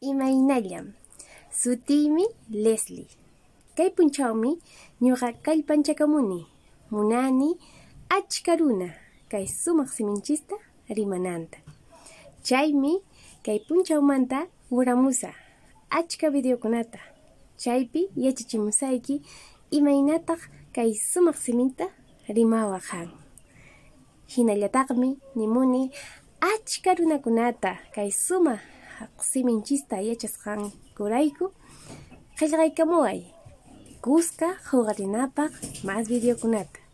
Imaynallam. Sutiymi Leslie. Kay punchawmi ñuqa kallpanchakamuni. Munani achka runa kay sumaq siminchista rimananta. Chaymi kay punchawmanta uramusa achka videokunata. Chaypi yachachimusayki imaynataq kay sumaq siminta rimawaq han. Hinallataqmi nimuni achka runakunata kay sumaq siminchista yachasqankurayku qillqaykamuway kuska huqarinapaq mas videokunata.